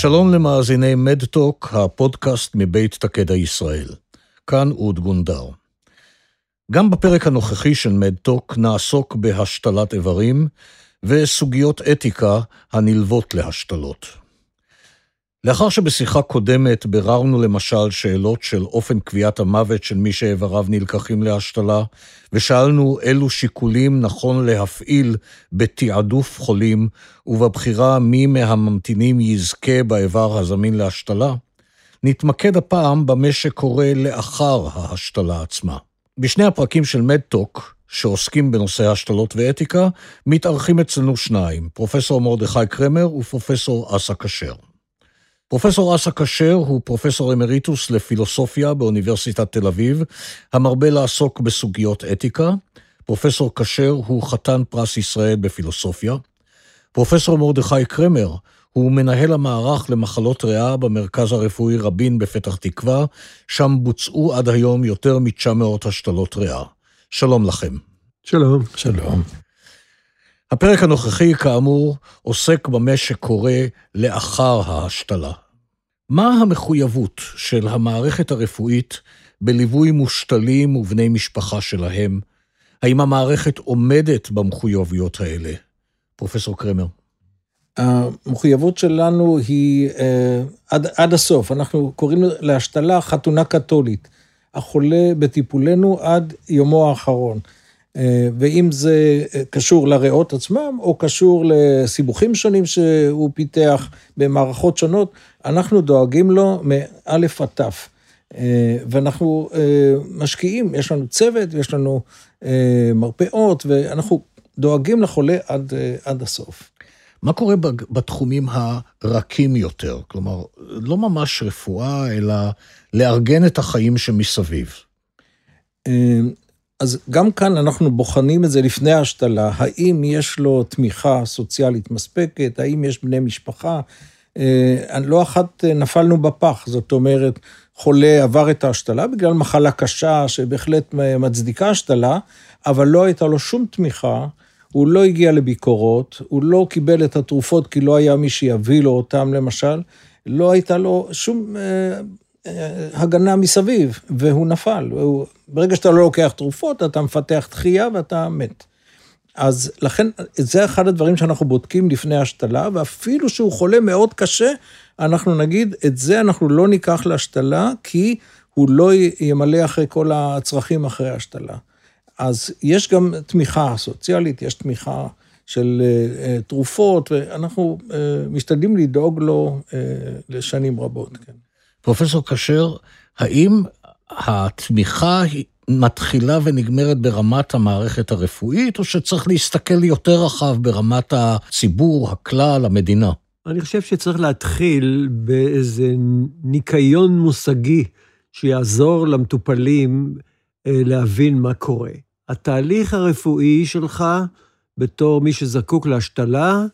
שלום למאזיני מדטוק, הפודקאסט מבית תקדע ישראל. כאן אוד גונדר. גם בפרק הנוכחי של מדטוק נעסוק בהשתלת איברים וסוגיות אתיקה הנלוות להשתלות. לאחר שבשיחה קודמת ביררנו למשל שאלות של אופן קביעת המוות של מי שאיבריו נלקחים להשתלה, ושאלנו אילו שיקולים נכון להפעיל בתעדוף חולים ובבחירה מי מהממתינים יזכה באיבר הזמין להשתלה, נתמקד הפעם במה שקורה לאחר ההשתלה עצמה. בשני הפרקים של מדטוק, שעוסקים בנושא השתלות ואתיקה, מתארחים אצלנו שניים, פרופסור מרדכי קרמר ופרופסור אסא כשר. פרופסור אסא כשר הוא פרופסור אמריטוס לפילוסופיה באוניברסיטת תל אביב, המרבה לעסוק בסוגיות אתיקה. פרופסור כשר הוא חתן פרס ישראל בפילוסופיה. פרופסור מרדכי קרמר הוא מנהל המערך למחלות ריאה במרכז הרפואי רבין בפתח תקווה, שם בוצעו עד היום יותר מ-900 השתלות ריאה. שלום לכם. שלום. שלום. הפרק הנוכחי, כאמור, עוסק במה שקורה לאחר ההשתלה. מה המחויבות של המערכת הרפואית בליווי מושתלים ובני משפחה שלהם? האם המערכת עומדת במחויבויות האלה? פרופסור קרמר. המחויבות שלנו היא אה, עד, עד הסוף, אנחנו קוראים להשתלה חתונה קתולית. החולה בטיפולנו עד יומו האחרון. אה, ואם זה אה, קשור לריאות עצמם, או קשור לסיבוכים שונים שהוא פיתח במערכות שונות, אנחנו דואגים לו מאלף עד תף. אה, ואנחנו משקיעים, יש לנו צוות, יש לנו מרפאות, ואנחנו דואגים לחולה עד, עד הסוף. מה קורה בתחומים הרכים יותר? כלומר, לא ממש רפואה, אלא לארגן את החיים שמסביב. אז גם כאן אנחנו בוחנים את זה לפני ההשתלה, האם יש לו תמיכה סוציאלית מספקת, האם יש בני משפחה. אה, לא אחת נפלנו בפח, זאת אומרת, חולה עבר את ההשתלה בגלל מחלה קשה שבהחלט מצדיקה השתלה, אבל לא הייתה לו שום תמיכה, הוא לא הגיע לביקורות, הוא לא קיבל את התרופות כי לא היה מי שיביא לו אותם למשל, לא הייתה לו שום אה, הגנה מסביב, והוא נפל. והוא, ברגע שאתה לא לוקח תרופות, אתה מפתח דחייה ואתה מת. אז לכן, זה אחד הדברים שאנחנו בודקים לפני השתלה, ואפילו שהוא חולה מאוד קשה, אנחנו נגיד, את זה אנחנו לא ניקח להשתלה, כי הוא לא ימלא אחרי כל הצרכים אחרי ההשתלה. אז יש גם תמיכה סוציאלית, יש תמיכה של uh, תרופות, ואנחנו uh, משתדלים לדאוג לו לשנים רבות, כן. פרופסור כשר, האם התמיכה מתחילה ונגמרת ברמת המערכת הרפואית, או שצריך להסתכל יותר רחב ברמת הציבור, הכלל, המדינה? אני חושב שצריך להתחיל באיזה ניקיון מושגי שיעזור למטופלים אה, להבין מה קורה. התהליך הרפואי שלך, בתור מי שזקוק להשתלה,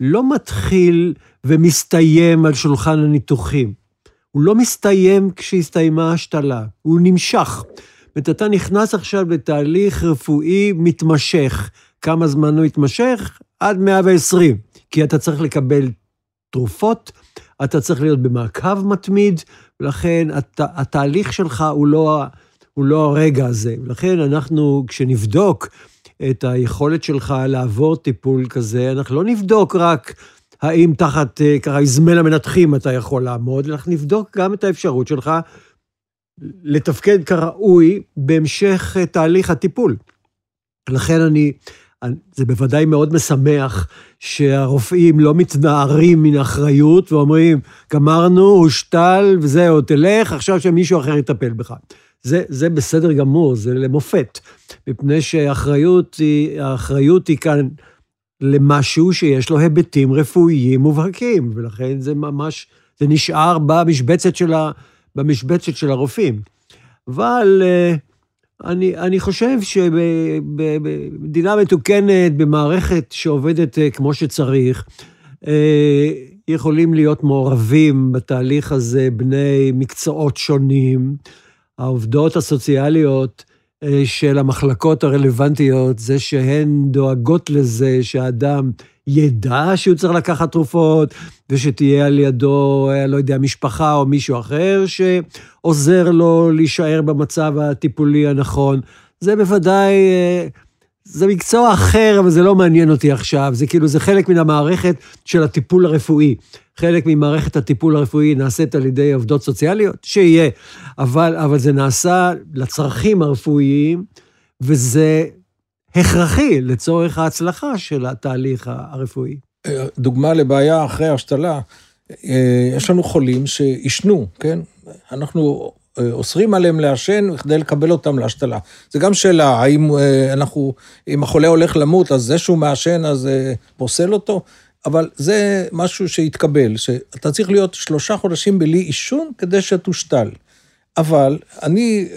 לא מתחיל ומסתיים על שולחן הניתוחים. הוא לא מסתיים כשהסתיימה ההשתלה, הוא נמשך. זאת אומרת, אתה נכנס עכשיו לתהליך רפואי מתמשך. כמה זמן הוא יתמשך? עד 120, כי אתה צריך לקבל תרופות, אתה צריך להיות במעקב מתמיד, ולכן הת, התהליך שלך הוא לא, הוא לא הרגע הזה. ולכן אנחנו, כשנבדוק את היכולת שלך לעבור טיפול כזה, אנחנו לא נבדוק רק האם תחת אה, ככה איזמל המנתחים אתה יכול לעמוד, אנחנו נבדוק גם את האפשרות שלך לתפקד כראוי בהמשך אה, תהליך הטיפול. לכן אני, זה בוודאי מאוד משמח שהרופאים לא מתנערים מן אחריות ואומרים, גמרנו, הושתל וזהו, תלך, עכשיו שמישהו אחר יטפל בך. זה, זה בסדר גמור, זה למופת, מפני שהאחריות היא, האחריות היא כאן למשהו שיש לו היבטים רפואיים מובהקים, ולכן זה ממש, זה נשאר במשבצת של, ה, במשבצת של הרופאים. אבל אה, אני, אני חושב שבמדינה מתוקנת, במערכת שעובדת אה, כמו שצריך, אה, יכולים להיות מעורבים בתהליך הזה בני מקצועות שונים. העובדות הסוציאליות של המחלקות הרלוונטיות, זה שהן דואגות לזה שהאדם ידע שהוא צריך לקחת תרופות, ושתהיה על ידו, אה, לא יודע, משפחה או מישהו אחר שעוזר לו להישאר במצב הטיפולי הנכון. זה בוודאי, אה, זה מקצוע אחר, אבל זה לא מעניין אותי עכשיו. זה כאילו, זה חלק מן המערכת של הטיפול הרפואי. חלק ממערכת הטיפול הרפואי נעשית על ידי עובדות סוציאליות, שיהיה, אבל, אבל זה נעשה לצרכים הרפואיים, וזה הכרחי לצורך ההצלחה של התהליך הרפואי. דוגמה לבעיה אחרי השתלה, אה, יש לנו חולים שעישנו, כן? אנחנו אה, אוסרים עליהם לעשן כדי לקבל אותם להשתלה. זה גם שאלה, האם אה, אנחנו, אם החולה הולך למות, אז זה שהוא מעשן, אז פוסל אותו? אבל זה משהו שהתקבל, שאתה צריך להיות שלושה חודשים בלי עישון כדי שתושתל. אבל אני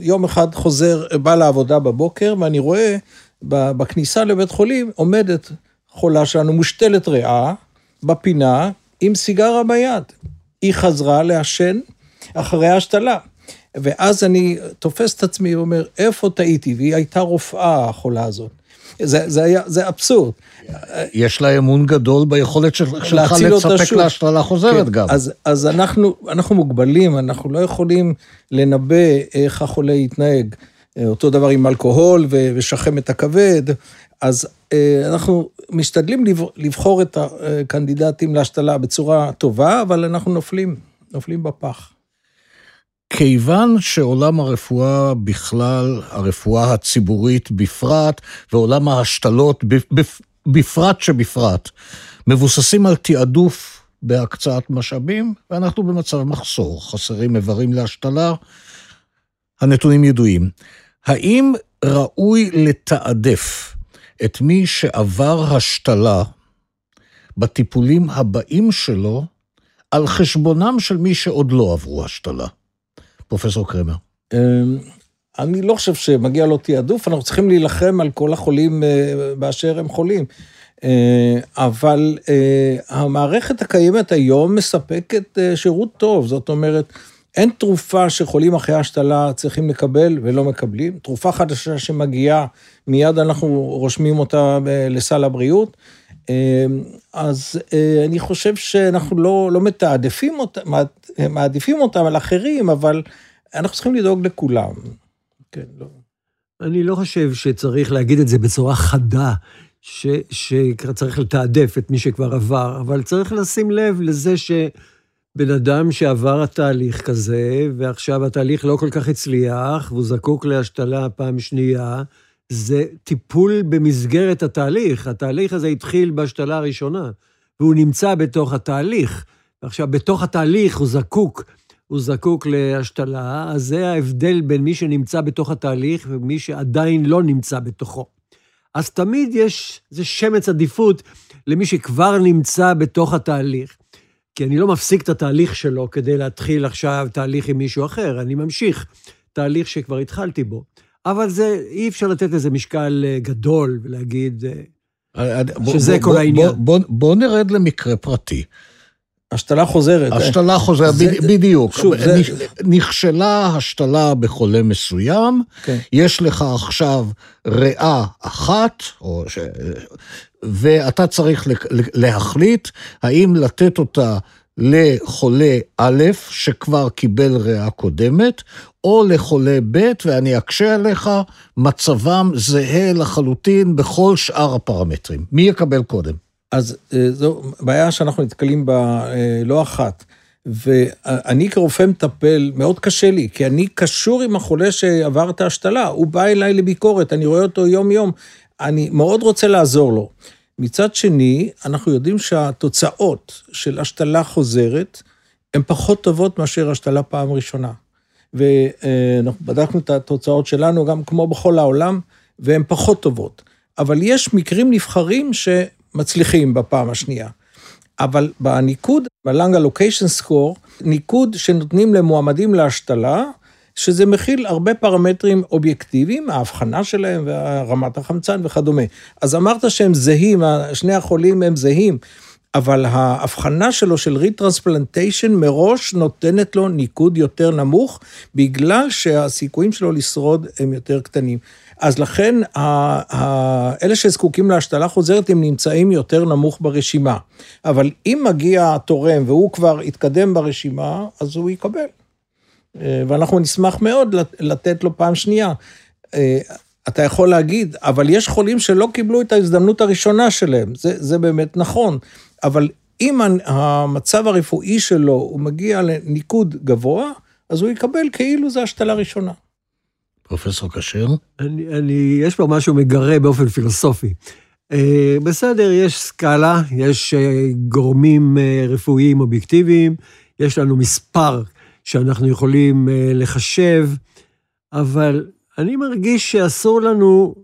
יום אחד חוזר, בא לעבודה בבוקר, ואני רואה בכניסה לבית חולים עומדת חולה שלנו מושתלת ריאה בפינה עם סיגרה ביד. היא חזרה לעשן אחרי ההשתלה. ואז אני תופס את עצמי ואומר, איפה טעיתי? והיא הייתה רופאה, החולה הזאת. זה, זה, היה, זה אבסורד. יש לה אמון גדול ביכולת שלך לספק להשתלה חוזרת כן, גם. אז, אז אנחנו, אנחנו מוגבלים, אנחנו לא יכולים לנבא איך החולה יתנהג. אותו דבר עם אלכוהול ושחמת הכבד, אז אה, אנחנו משתדלים לבחור את הקנדידטים להשתלה בצורה טובה, אבל אנחנו נופלים, נופלים בפח. כיוון שעולם הרפואה בכלל, הרפואה הציבורית בפרט, ועולם ההשתלות בפרט שבפרט, מבוססים על תעדוף בהקצאת משאבים, ואנחנו במצב מחסור, חסרים איברים להשתלה, הנתונים ידועים. האם ראוי לתעדף את מי שעבר השתלה בטיפולים הבאים שלו על חשבונם של מי שעוד לא עברו השתלה? פרופסור קרמר. אמ, אני לא חושב שמגיע לו תעדוף, אנחנו צריכים להילחם על כל החולים אה, באשר הם חולים. אה, אבל אה, המערכת הקיימת היום מספקת שירות טוב, זאת אומרת, אין תרופה שחולים אחרי השתלה צריכים לקבל ולא מקבלים. תרופה חדשה שמגיעה, מיד אנחנו רושמים אותה לסל הבריאות. אז אני חושב שאנחנו לא, לא מתעדפים אותם, מעדיפים אותם על אחרים, אבל אנחנו צריכים לדאוג לכולם. כן, לא. אני לא חושב שצריך להגיד את זה בצורה חדה, ש, שצריך לתעדף את מי שכבר עבר, אבל צריך לשים לב לזה ש... בן אדם שעבר התהליך כזה, ועכשיו התהליך לא כל כך הצליח, והוא זקוק להשתלה פעם שנייה, זה טיפול במסגרת התהליך. התהליך הזה התחיל בהשתלה הראשונה, והוא נמצא בתוך התהליך. עכשיו, בתוך התהליך הוא זקוק, הוא זקוק להשתלה, אז זה ההבדל בין מי שנמצא בתוך התהליך ומי שעדיין לא נמצא בתוכו. אז תמיד יש, זה שמץ עדיפות למי שכבר נמצא בתוך התהליך. כי אני לא מפסיק את התהליך שלו כדי להתחיל עכשיו תהליך עם מישהו אחר, אני ממשיך תהליך שכבר התחלתי בו. אבל זה, אי אפשר לתת לזה משקל אה, גדול ולהגיד אה, אה, שזה כל העניין. בוא, בוא, בוא נרד למקרה פרטי. השתלה חוזרת. השתלה חוזרת, זה, בדיוק. שוב, זה... נכשלה השתלה בחולה מסוים, כן. יש לך עכשיו ריאה אחת, או ש... ואתה צריך להחליט האם לתת אותה לחולה א', שכבר קיבל ריאה קודמת, או לחולה ב', ואני אקשה עליך, מצבם זהה לחלוטין בכל שאר הפרמטרים. מי יקבל קודם? אז אה, זו בעיה שאנחנו נתקלים בה אה, לא אחת. ואני כרופא מטפל, מאוד קשה לי, כי אני קשור עם החולה שעבר את ההשתלה, הוא בא אליי לביקורת, אני רואה אותו יום-יום, אני מאוד רוצה לעזור לו. מצד שני, אנחנו יודעים שהתוצאות של השתלה חוזרת הן פחות טובות מאשר השתלה פעם ראשונה. ואנחנו בדקנו את התוצאות שלנו, גם כמו בכל העולם, והן פחות טובות. אבל יש מקרים נבחרים שמצליחים בפעם השנייה. אבל בניקוד, ב-Lung Allocation Score, ניקוד שנותנים למועמדים להשתלה, שזה מכיל הרבה פרמטרים אובייקטיביים, ההבחנה שלהם ורמת החמצן וכדומה. אז אמרת שהם זהים, שני החולים הם זהים, אבל ההבחנה שלו של retransplantation מראש נותנת לו ניקוד יותר נמוך, בגלל שהסיכויים שלו לשרוד הם יותר קטנים. אז לכן, אלה שזקוקים להשתלה חוזרת, הם נמצאים יותר נמוך ברשימה. אבל אם מגיע התורם והוא כבר התקדם ברשימה, אז הוא יקבל. אה, ואנחנו נשמח מאוד לתת לו פעם שנייה. אה, אתה יכול להגיד, אבל יש חולים שלא קיבלו את ההזדמנות הראשונה שלהם, זה, זה באמת נכון, אבל אם המצב הרפואי שלו, הוא מגיע לניקוד גבוה, אז הוא יקבל כאילו זו השתלה ראשונה. פרופסור כשר? אני, אני, יש פה משהו מגרה באופן פילוסופי. אה, בסדר, יש סקאלה, יש אה, גורמים אה, רפואיים אובייקטיביים, יש לנו מספר שאנחנו יכולים לחשב, אבל אני מרגיש שאסור לנו,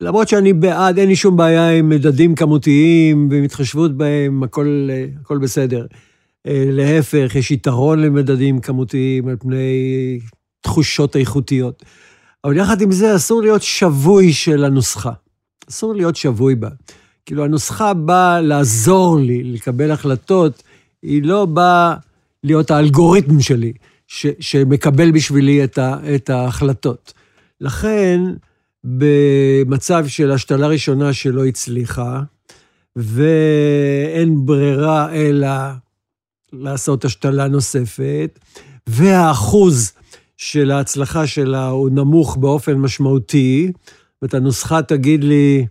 למרות שאני בעד, אין לי שום בעיה עם מדדים כמותיים ועם התחשבות בהם, הכל, הכל בסדר. להפך, יש יתרון למדדים כמותיים על פני תחושות איכותיות. אבל יחד עם זה, אסור להיות שבוי של הנוסחה. אסור להיות שבוי בה. כאילו, הנוסחה באה לעזור לי לקבל החלטות, היא לא באה להיות האלגוריתם שלי, ש, שמקבל בשבילי את, ה, את ההחלטות. לכן, במצב של השתלה ראשונה שלא הצליחה, ואין ברירה אלא לעשות השתלה נוספת, והאחוז של ההצלחה שלה הוא נמוך באופן משמעותי, ואת הנוסחה תגיד לי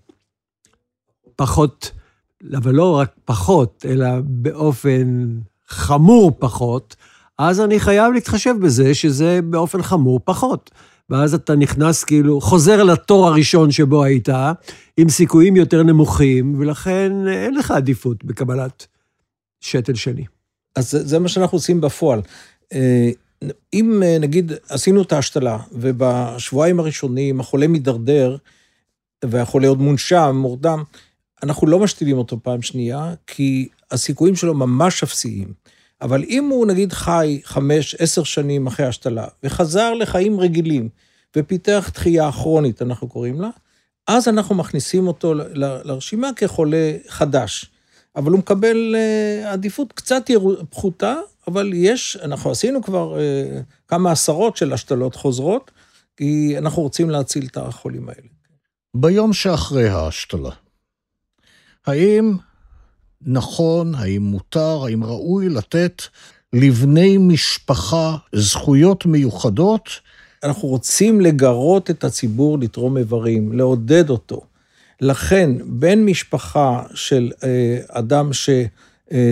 פחות, אבל לא רק פחות, אלא באופן חמור פחות, אז אני חייב להתחשב בזה שזה באופן חמור פחות. ואז אתה נכנס כאילו, חוזר לתור הראשון שבו היית, עם סיכויים יותר נמוכים, ולכן אין לך עדיפות בקבלת שתל שני. אז זה, זה מה שאנחנו עושים בפועל. אם אה, נגיד עשינו את ההשתלה, ובשבועיים הראשונים החולה מידרדר, והחולה עוד מונשם, מורדם, אנחנו לא משתילים אותו פעם שנייה, כי הסיכויים שלו ממש אפסיים. אבל אם הוא נגיד חי חמש, עשר שנים אחרי ההשתלה, וחזר לחיים רגילים, ופיתח דחייה כרונית, אנחנו קוראים לה, אז אנחנו מכניסים אותו לרשימה כחולה חדש. אבל הוא מקבל אה, עדיפות קצת פחותה, אבל יש, אנחנו עשינו כבר אה, כמה עשרות של השתלות חוזרות, כי אנחנו רוצים להציל את החולים האלה. ביום שאחרי ההשתלה, האם נכון, האם מותר, האם ראוי לתת לבני משפחה זכויות מיוחדות? אנחנו רוצים לגרות את הציבור לתרום איברים, לעודד אותו. לכן, בן משפחה של אה, אדם ש...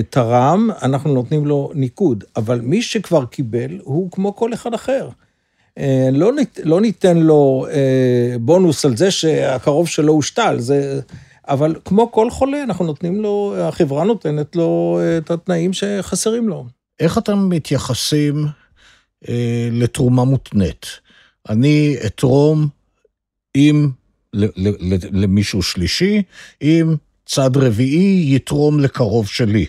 תרם, אנחנו נותנים לו ניקוד, אבל מי שכבר קיבל, הוא כמו כל אחד אחר. אה, לא, ניתן, לא ניתן לו אה, בונוס על זה שהקרוב שלו הושתל, זה... אבל כמו כל חולה, אנחנו נותנים לו, החברה נותנת לו אה, את התנאים שחסרים לו. איך אתם מתייחסים אה, לתרומה מותנית? אני אתרום עם, למישהו שלישי, עם צד רביעי יתרום לקרוב שלי.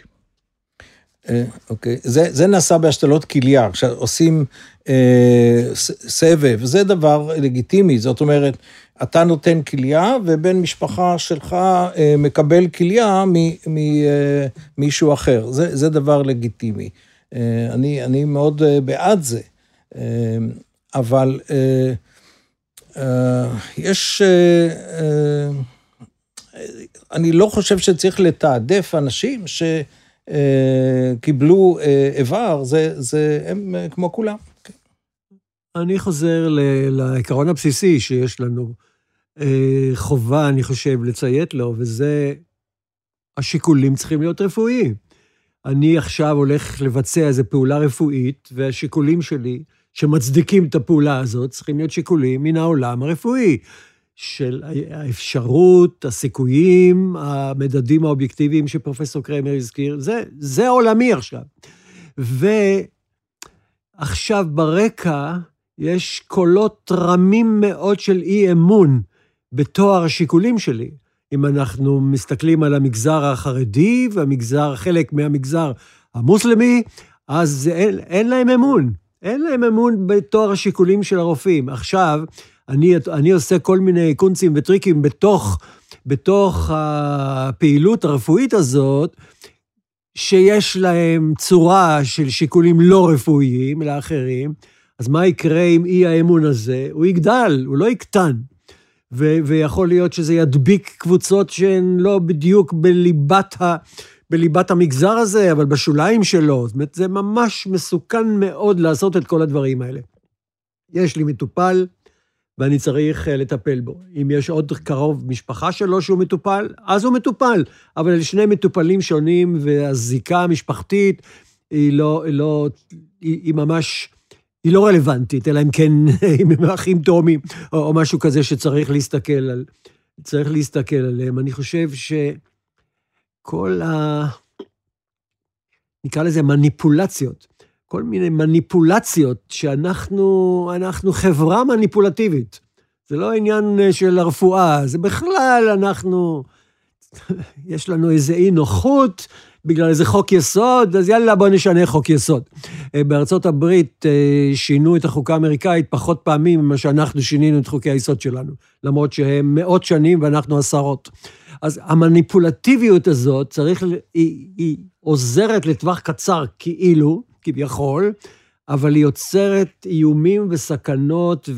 אה, אוקיי, זה, זה נעשה בהשתלות כליה, כשעושים אה, סבב, זה דבר לגיטימי, זאת אומרת, אתה נותן כליה, ובן משפחה שלך אה, מקבל כליה ממישהו אה, אחר, זה, זה דבר לגיטימי. אה, אני, אני מאוד אה, בעד זה, אה, אבל אה, אה, יש... אה, אה, אני לא חושב שצריך לתעדף אנשים שקיבלו אה, איבר, זה, זה הם אה, כמו כולם. אני חוזר לעיקרון הבסיסי שיש לנו. אה, חובה, אני חושב, לציית לו, וזה, השיקולים צריכים להיות רפואיים. אני עכשיו הולך לבצע איזו פעולה רפואית, והשיקולים שלי, שמצדיקים את הפעולה הזאת, צריכים להיות שיקולים מן העולם הרפואי. של האפשרות, הסיכויים, המדדים האובייקטיביים שפרופסור קרמר הזכיר, זה, זה עולמי עכשיו. ועכשיו ברקע יש קולות רמים מאוד של אי-אמון בתואר השיקולים שלי. אם אנחנו מסתכלים על המגזר החרדי והמגזר, חלק מהמגזר המוסלמי, אז אין, אין להם אמון. אין להם אמון בתואר השיקולים של הרופאים. עכשיו, אני, אני עושה כל מיני קונצים וטריקים בתוך, בתוך הפעילות הרפואית הזאת, שיש להם צורה של שיקולים לא רפואיים לאחרים, אז מה יקרה עם אי האמון הזה? הוא יגדל, הוא לא יקטן. ו- ויכול להיות שזה ידביק קבוצות שהן לא בדיוק בליבת, ה- בליבת המגזר הזה, אבל בשוליים שלו. זאת אומרת, זה ממש מסוכן מאוד לעשות את כל הדברים האלה. יש לי מטופל, ואני צריך אה, לטפל בו. אם יש עוד קרוב משפחה שלו שהוא מטופל, אז הוא מטופל. אבל אלה שני מטופלים שונים, והזיקה המשפחתית היא לא, לא, היא, היא ממש, היא לא רלוונטית, אלא אם כן, אם הם אחים תאומים, או, או משהו כזה שצריך להסתכל על, צריך להסתכל עליהם. אני חושב שכל ה... נקרא לזה מניפולציות, כל מיני מניפולציות שאנחנו אנחנו חברה מניפולטיבית. זה לא עניין אה, של הרפואה, זה בכלל אנחנו, יש לנו איזה אי נוחות בגלל איזה חוק יסוד, אז יאללה, בוא נשנה חוק יסוד. אה, בארצות הברית אה, שינו את החוקה האמריקאית פחות פעמים ממה שאנחנו שינינו את חוקי היסוד שלנו, למרות שהם מאות שנים ואנחנו עשרות. אז המניפולטיביות הזאת, צריך, היא, היא עוזרת לטווח קצר כאילו, כביכול, אבל היא יוצרת איומים וסכנות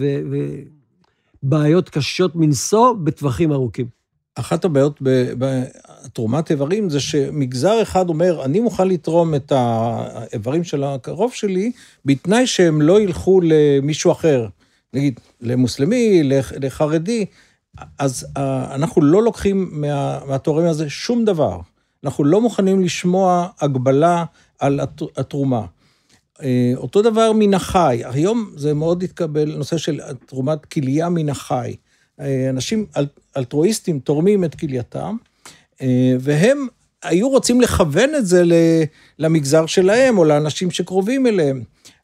ובעיות קשות מנשוא בטווחים ארוכים. אחת הבעיות בתרומת איברים זה שמגזר אחד אומר, אני מוכן לתרום את האיברים של הקרוב שלי, בתנאי שהם לא ילכו למישהו אחר, נגיד למוסלמי, לחרדי, אז אה, אנחנו לא לוקחים מה, מהתורם הזה שום דבר. אנחנו לא מוכנים לשמוע הגבלה על התרומה. אה, אותו דבר מן החי, היום זה מאוד התקבל, נושא של תרומת כליה מן החי. אה, אנשים אלטרואיסטים תורמים את כלייתם, אה, והם היו רוצים לכוון את זה למגזר שלהם, או לאנשים שקרובים אליהם,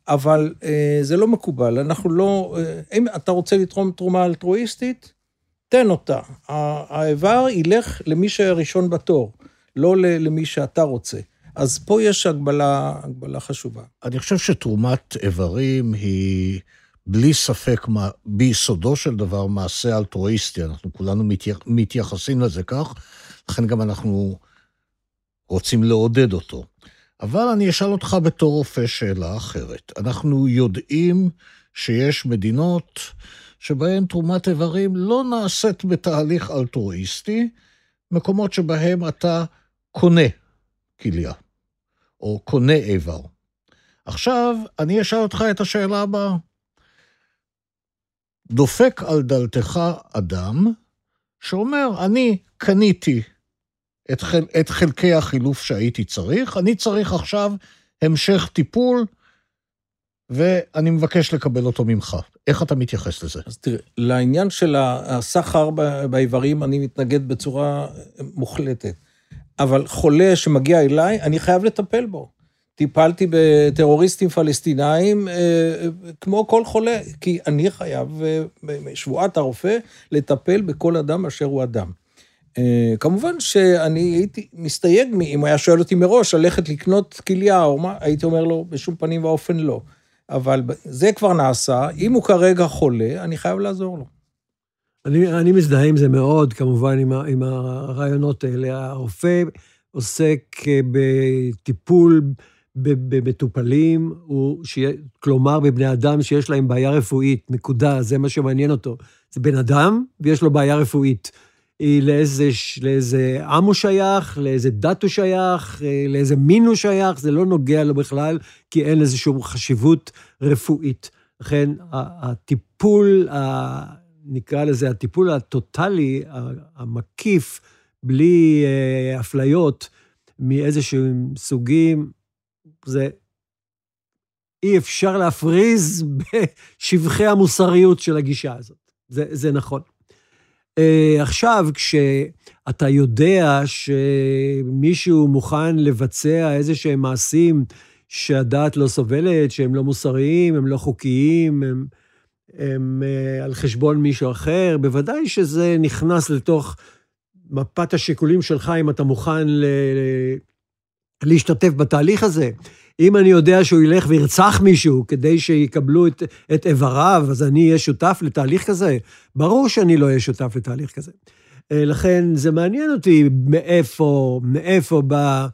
אבל זה לא מקובל. אנחנו לא... אם אתה רוצה לתרום תרומה אלטרואיסטית, תן אותה. האיבר ילך למי שהראשון בתור, לא למי שאתה רוצה. אז פה יש הגבלה, הגבלה חשובה. אני חושב שתרומת איברים היא בלי ספק, ביסודו של דבר, מעשה אלטרואיסטי. אנחנו כולנו מתייחסים לזה כך, לכן גם אנחנו רוצים לעודד אותו. אבל אני אשאל אותך בתור רופא שאלה אחרת. אנחנו יודעים שיש מדינות שבהן תרומת איברים לא נעשית בתהליך אלטרואיסטי, מקומות שבהם אתה קונה כליה. או קונה איבר. עכשיו, אני אשאל אותך את השאלה הבאה. דופק על דלתך אדם שאומר, אני קניתי את, חל, את חלקי החילוף שהייתי צריך, אני צריך עכשיו המשך טיפול, ואני מבקש לקבל אותו ממך. איך אתה מתייחס לזה? אז תראה, לעניין של הסחר באיברים, אני מתנגד בצורה מוחלטת. אבל חולה שמגיע אליי, אני חייב לטפל בו. טיפלתי בטרוריסטים פלסטינאים אה, כמו כל חולה, כי אני חייב, אה, הרופא, לטפל בכל אדם אשר הוא אדם. אה, כמובן שאני הייתי מסתייג, אם היה שואל אותי מראש, ללכת לקנות כליה או מה, הייתי אומר לו, בשום פנים ואופן לא. אבל זה כבר נעשה, אם הוא כרגע חולה, אני חייב לעזור לו. אני, אני מזדהה עם זה מאוד, כמובן, עם, עם הרעיונות האלה. הרופא עוסק אה, בטיפול במטופלים, כלומר, בבני אדם שיש להם בעיה רפואית, נקודה, זה מה שמעניין אותו. זה בן אדם ויש לו בעיה רפואית. לאיזה, לאיזה עם הוא שייך, לאיזה דת הוא שייך, אה, לאיזה מין הוא שייך, זה לא נוגע לו בכלל, כי אין לזה שום חשיבות רפואית. לכן הטיפול, נקרא לזה, הטיפול הטוטלי, המקיף, בלי אה, אפליות מאיזשהם סוגים, זה אי אפשר להפריז בשבחי המוסריות של הגישה הזאת. זה, זה נכון. Uh, עכשיו, כשאתה יודע שמישהו מוכן לבצע איזה שהם מעשים שהדעת לא סובלת, שהם לא מוסריים, הם לא חוקיים, הם, הם uh, על חשבון מישהו אחר, בוודאי שזה נכנס לתוך מפת השיקולים שלך, אם אתה מוכן ל... להשתתף בתהליך הזה. אם אני יודע שהוא ילך וירצח מישהו כדי שיקבלו את, את איבריו, אז אני אהיה שותף לתהליך כזה? ברור שאני לא אהיה שותף לתהליך כזה. אה, לכן זה מעניין אותי מאיפה, מאיפה בא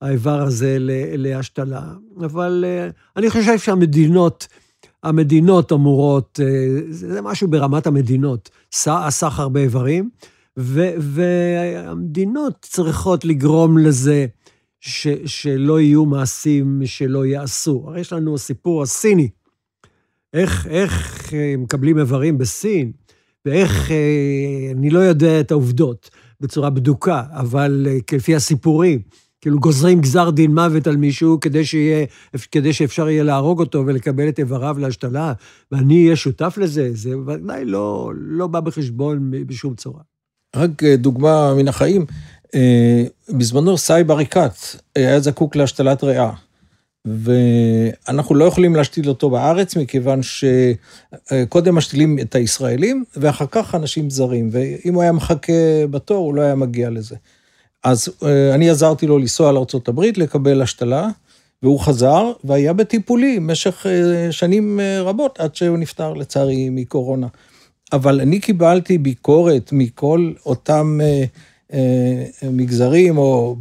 האיבר הזה להשתלה. אבל אה, אני חושב שהמדינות, המדינות אמורות, אה, זה משהו ברמת המדינות, הסחר באיברים, והמדינות צריכות לגרום לזה ש, שלא יהיו מעשים שלא ייעשו. הרי יש לנו הסיפור הסיני, איך, איך מקבלים איברים בסין, ואיך, אה, אני לא יודע את העובדות בצורה בדוקה, אבל אה, לפי הסיפורים, כאילו גוזרים גזר דין מוות על מישהו כדי, שיהיה, כדי שאפשר יהיה להרוג אותו ולקבל את איבריו להשתלה, ואני אהיה שותף לזה, זה ודאי לא, לא בא בחשבון בשום צורה. רק אה, דוגמה מן החיים, בזמנו סאיב עריקאת היה זקוק להשתלת ריאה. ואנחנו לא יכולים להשתיל אותו בארץ, מכיוון שקודם משתילים את הישראלים, ואחר כך אנשים זרים, ואם הוא היה מחכה בתור, הוא לא היה מגיע לזה. אז אה, אני עזרתי לו לנסוע לארה"ב, לקבל השתלה, והוא חזר, והיה בטיפולי במשך אה, שנים אה, רבות, עד שהוא נפטר, לצערי, מקורונה. אבל אני קיבלתי ביקורת מכל אותם מגזרים או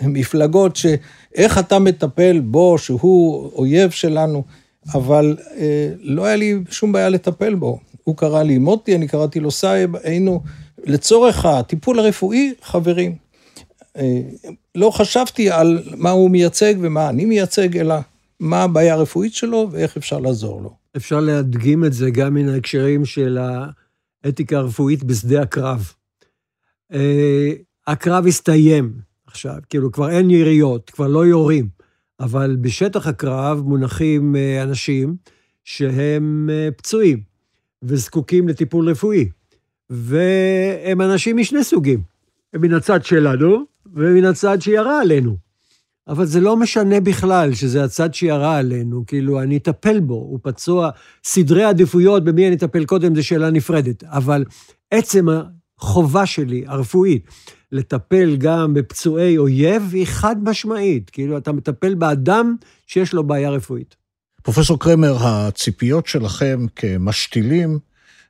מפלגות, שאיך אתה מטפל בו, שהוא אויב שלנו, אבל לא היה לי שום בעיה לטפל בו. הוא קרא לי מוטי, אני קראתי לו סייב, היינו לצורך הטיפול הרפואי חברים. אה, לא חשבתי על מה הוא מייצג ומה אני מייצג, אלא מה הבעיה הרפואית שלו ואיך אפשר לעזור לו. אפשר להדגים את זה גם מן ההקשרים של האתיקה הרפואית בשדה הקרב. אה, הקרב הסתיים. עכשיו, כאילו כבר אין יריות, כבר לא יורים, אבל בשטח הקרב מונחים אה, אנשים שהם פצועים וזקוקים לטיפול רפואי, והם אנשים משני סוגים, מן הצד שלנו ומן הצד שירה עלינו. אבל זה לא משנה בכלל שזה הצד שירה עלינו, כאילו, אני אטפל בו, הוא פצוע. סדרי עדיפויות במי אני אטפל קודם, זו שאלה נפרדת. אבל עצם החובה שלי, הרפואית, לטפל גם בפצועי אויב היא חד משמעית. כאילו, אתה מטפל באדם שיש לו בעיה רפואית. פרופסור קרמר, הציפיות שלכם כמשתילים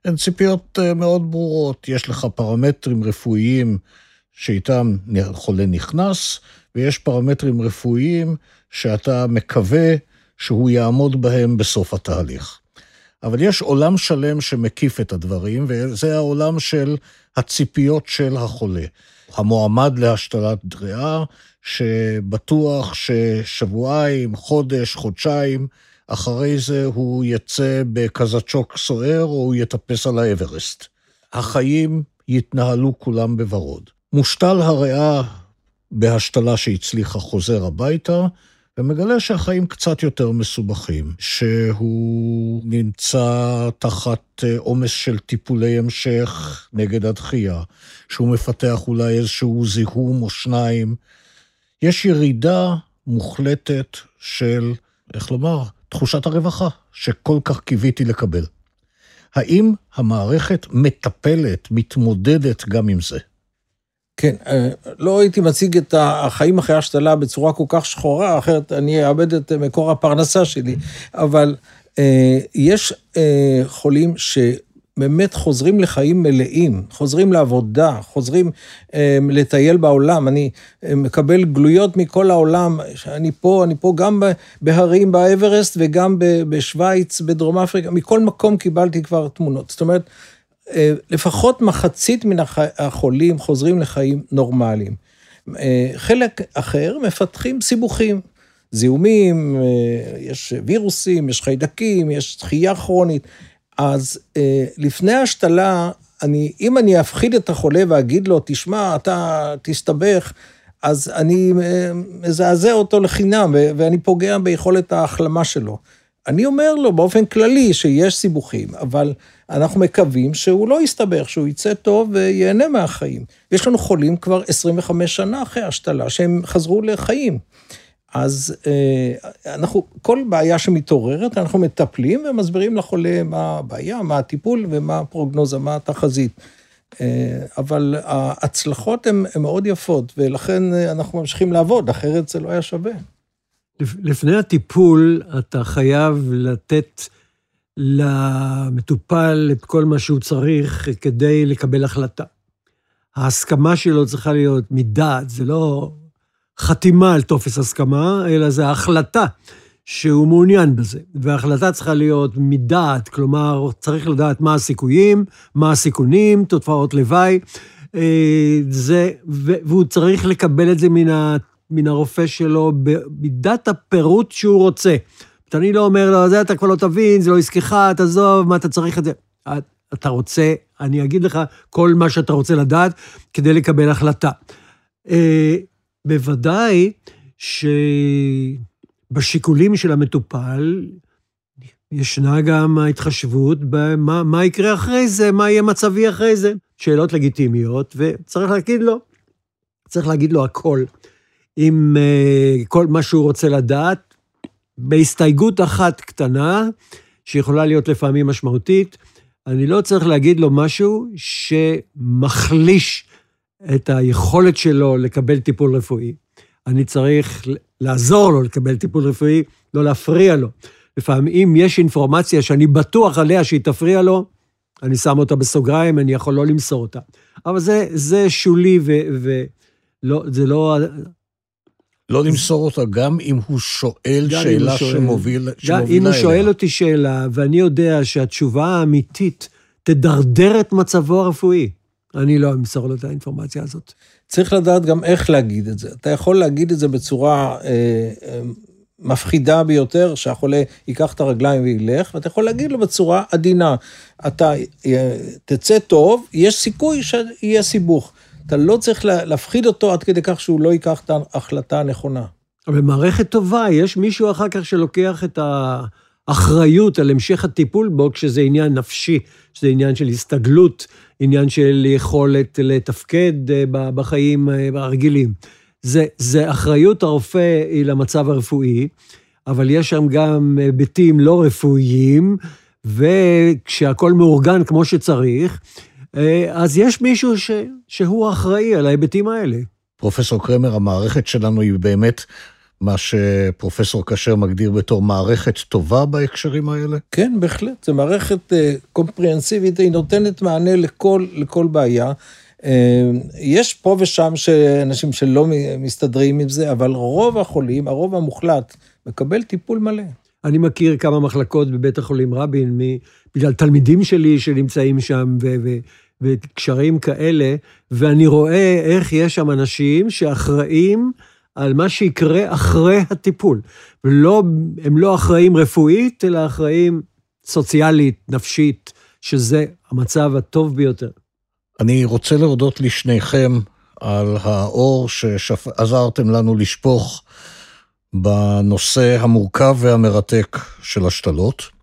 הן ציפיות אה, מאוד ברורות. יש לך פרמטרים רפואיים שאיתם חולה נכנס, ויש פרמטרים רפואיים שאתה מקווה שהוא יעמוד בהם בסוף התהליך. אבל יש עולם שלם שמקיף את הדברים, וזה העולם של הציפיות של החולה. המועמד להשתלת ריאה, שבטוח ששבועיים, חודש, חודשיים, אחרי זה הוא יצא בקזצ'וק סוער או הוא יטפס על האברסט. החיים יתנהלו כולם בוורוד. מושתל הריאה בהשתלה שהצליחה חוזר הביתה, ומגלה שהחיים קצת יותר מסובכים, שהוא נמצא תחת אה, עומס של טיפולי המשך נגד הדחייה, שהוא מפתח אולי איזשהו זיהום או שניים. יש ירידה מוחלטת של, איך לומר, תחושת הרווחה, שכל כך קיוויתי לקבל. האם המערכת מטפלת, מתמודדת גם עם זה? כן, אה, לא הייתי מציג את החיים אחרי השתלה בצורה כל כך שחורה, אחרת אני אאבד את מקור הפרנסה שלי, אבל אה, יש אה, חולים שבאמת חוזרים לחיים מלאים, חוזרים לעבודה, חוזרים לטייל בעולם. אני מקבל גלויות מכל העולם, אני פה, אני פה גם בהרים באברסט וגם בשוויץ, בדרום אפריקה, מכל מקום קיבלתי כבר תמונות. זאת אומרת, אה, לפחות מחצית מן החולים חוזרים לחיים נורמליים. אה, חלק אחר מפתחים סיבוכים, זיהומים, אה, יש וירוסים, יש חיידקים, יש דחייה כרונית. אז לפני ההשתלה, אני, אם אני אפחיד את החולה ואגיד לו, תשמע, אתה תסתבך, אז אני מזעזע אותו לחינם, ואני פוגע ביכולת ההחלמה שלו. אני אומר לו באופן כללי שיש סיבוכים, אבל אנחנו מקווים שהוא לא יסתבך, שהוא יצא טוב וייהנה מהחיים. יש לנו חולים כבר 25 שנה אחרי השתלה, שהם חזרו לחיים. אז אה, אנחנו, כל בעיה שמתעוררת, אנחנו מטפלים ומסבירים לחולה מה הבעיה, מה הטיפול ומה הפרוגנוזה, מה התחזית. אה, אבל ההצלחות הן מאוד יפות, ולכן אנחנו ממשיכים לעבוד, אחרת זה לא היה שווה. לפני הטיפול, אתה חייב לתת למטופל את כל מה שהוא צריך כדי לקבל החלטה. ההסכמה שלו צריכה להיות מדעת, זה לא חתימה על טופס הסכמה, אלא זה החלטה שהוא מעוניין בזה. וההחלטה צריכה להיות מדעת, כלומר, צריך לדעת מה הסיכויים, מה הסיכונים, תופעות לוואי. אה, זה, והוא צריך לקבל את זה מן, הרופא שלו במידת הפירוט שהוא רוצה. אני לא אומר לו, זה אתה כבר לא תבין, זה לא עסקך, תעזוב, מה אתה צריך את זה. אתה רוצה, אני אגיד לך כל מה שאתה רוצה לדעת כדי לקבל החלטה. אה, בוודאי שבשיקולים של המטופל, ישנה גם ההתחשבות במה מה יקרה אחרי זה, מה יהיה מצבי אחרי זה. שאלות לגיטימיות, וצריך להגיד לו, צריך להגיד לו הכל. עם uh, כל מה שהוא רוצה לדעת, בהסתייגות אחת קטנה, שיכולה להיות לפעמים משמעותית, אני לא צריך להגיד לו משהו שמחליש את היכולת שלו לקבל טיפול רפואי. אני צריך לעזור לו לקבל טיפול רפואי, לא להפריע לו. לפעמים, יש אינפורמציה שאני בטוח עליה שהיא תפריע לו, אני שם אותה בסוגריים, אני יכול לא למסור אותה. אבל זה, זה שולי ולא, זה לא... לא למסור אותה גם אם הוא שואל שאלה שואל, שמוביל, שמובילה אליה. אם הוא שואל אותי שאלה, ואני יודע שהתשובה האמיתית תדרדר את מצבו הרפואי, אני לא אמסור לו את האינפורמציה הזאת. צריך לדעת גם איך להגיד את זה. אתה יכול להגיד את זה בצורה אה, אה, מפחידה ביותר, שהחולה ייקח את הרגליים וילך, ואתה יכול להגיד לו בצורה עדינה, אתה אה, תצא טוב, יש סיכוי שיהיה סיבוך. אתה לא צריך להפחיד אותו עד כדי כך שהוא לא ייקח את ההחלטה הנכונה. אבל במערכת טובה, יש מישהו אחר כך שלוקח את האחריות על המשך הטיפול בו, כשזה עניין נפשי, שזה עניין של הסתגלות, עניין של יכולת לתפקד אה, בחיים אה, הרגילים. זה, זה אחריות הרופא היא למצב הרפואי, אבל יש שם גם היבטים לא רפואיים, וכשהכול מאורגן כמו שצריך, אה, אז יש מישהו ש, שהוא אחראי על ההיבטים האלה. פרופסור קרמר, המערכת שלנו היא באמת מה שפרופסור כשר מגדיר בתור מערכת טובה בהקשרים האלה? כן, בהחלט. זו מערכת קומפריאנסיבית, היא נותנת מענה לכל, לכל בעיה. אה, יש פה ושם אנשים שלא מסתדרים עם זה, אבל רוב החולים, הרוב המוחלט, מקבל טיפול מלא. אני מכיר כמה מחלקות בבית החולים רבין, בגלל תלמידים שלי שנמצאים שם, ו- ו- וקשרים כאלה, ואני רואה איך יש שם אנשים שאחראים על מה שיקרה אחרי הטיפול. ולא, הם לא אחראים רפואית, אלא אחראים סוציאלית, נפשית, שזה המצב הטוב ביותר. אני רוצה להודות לשניכם על האור שעזרתם לנו לשפוך בנושא המורכב והמרתק של השתלות.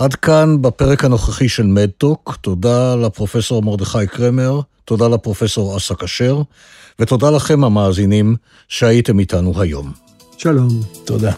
עד כאן בפרק הנוכחי של מדטוק, תודה לפרופסור מרדכי קרמר, תודה לפרופסור אסא כשר, ותודה לכם המאזינים שהייתם איתנו היום. שלום. תודה.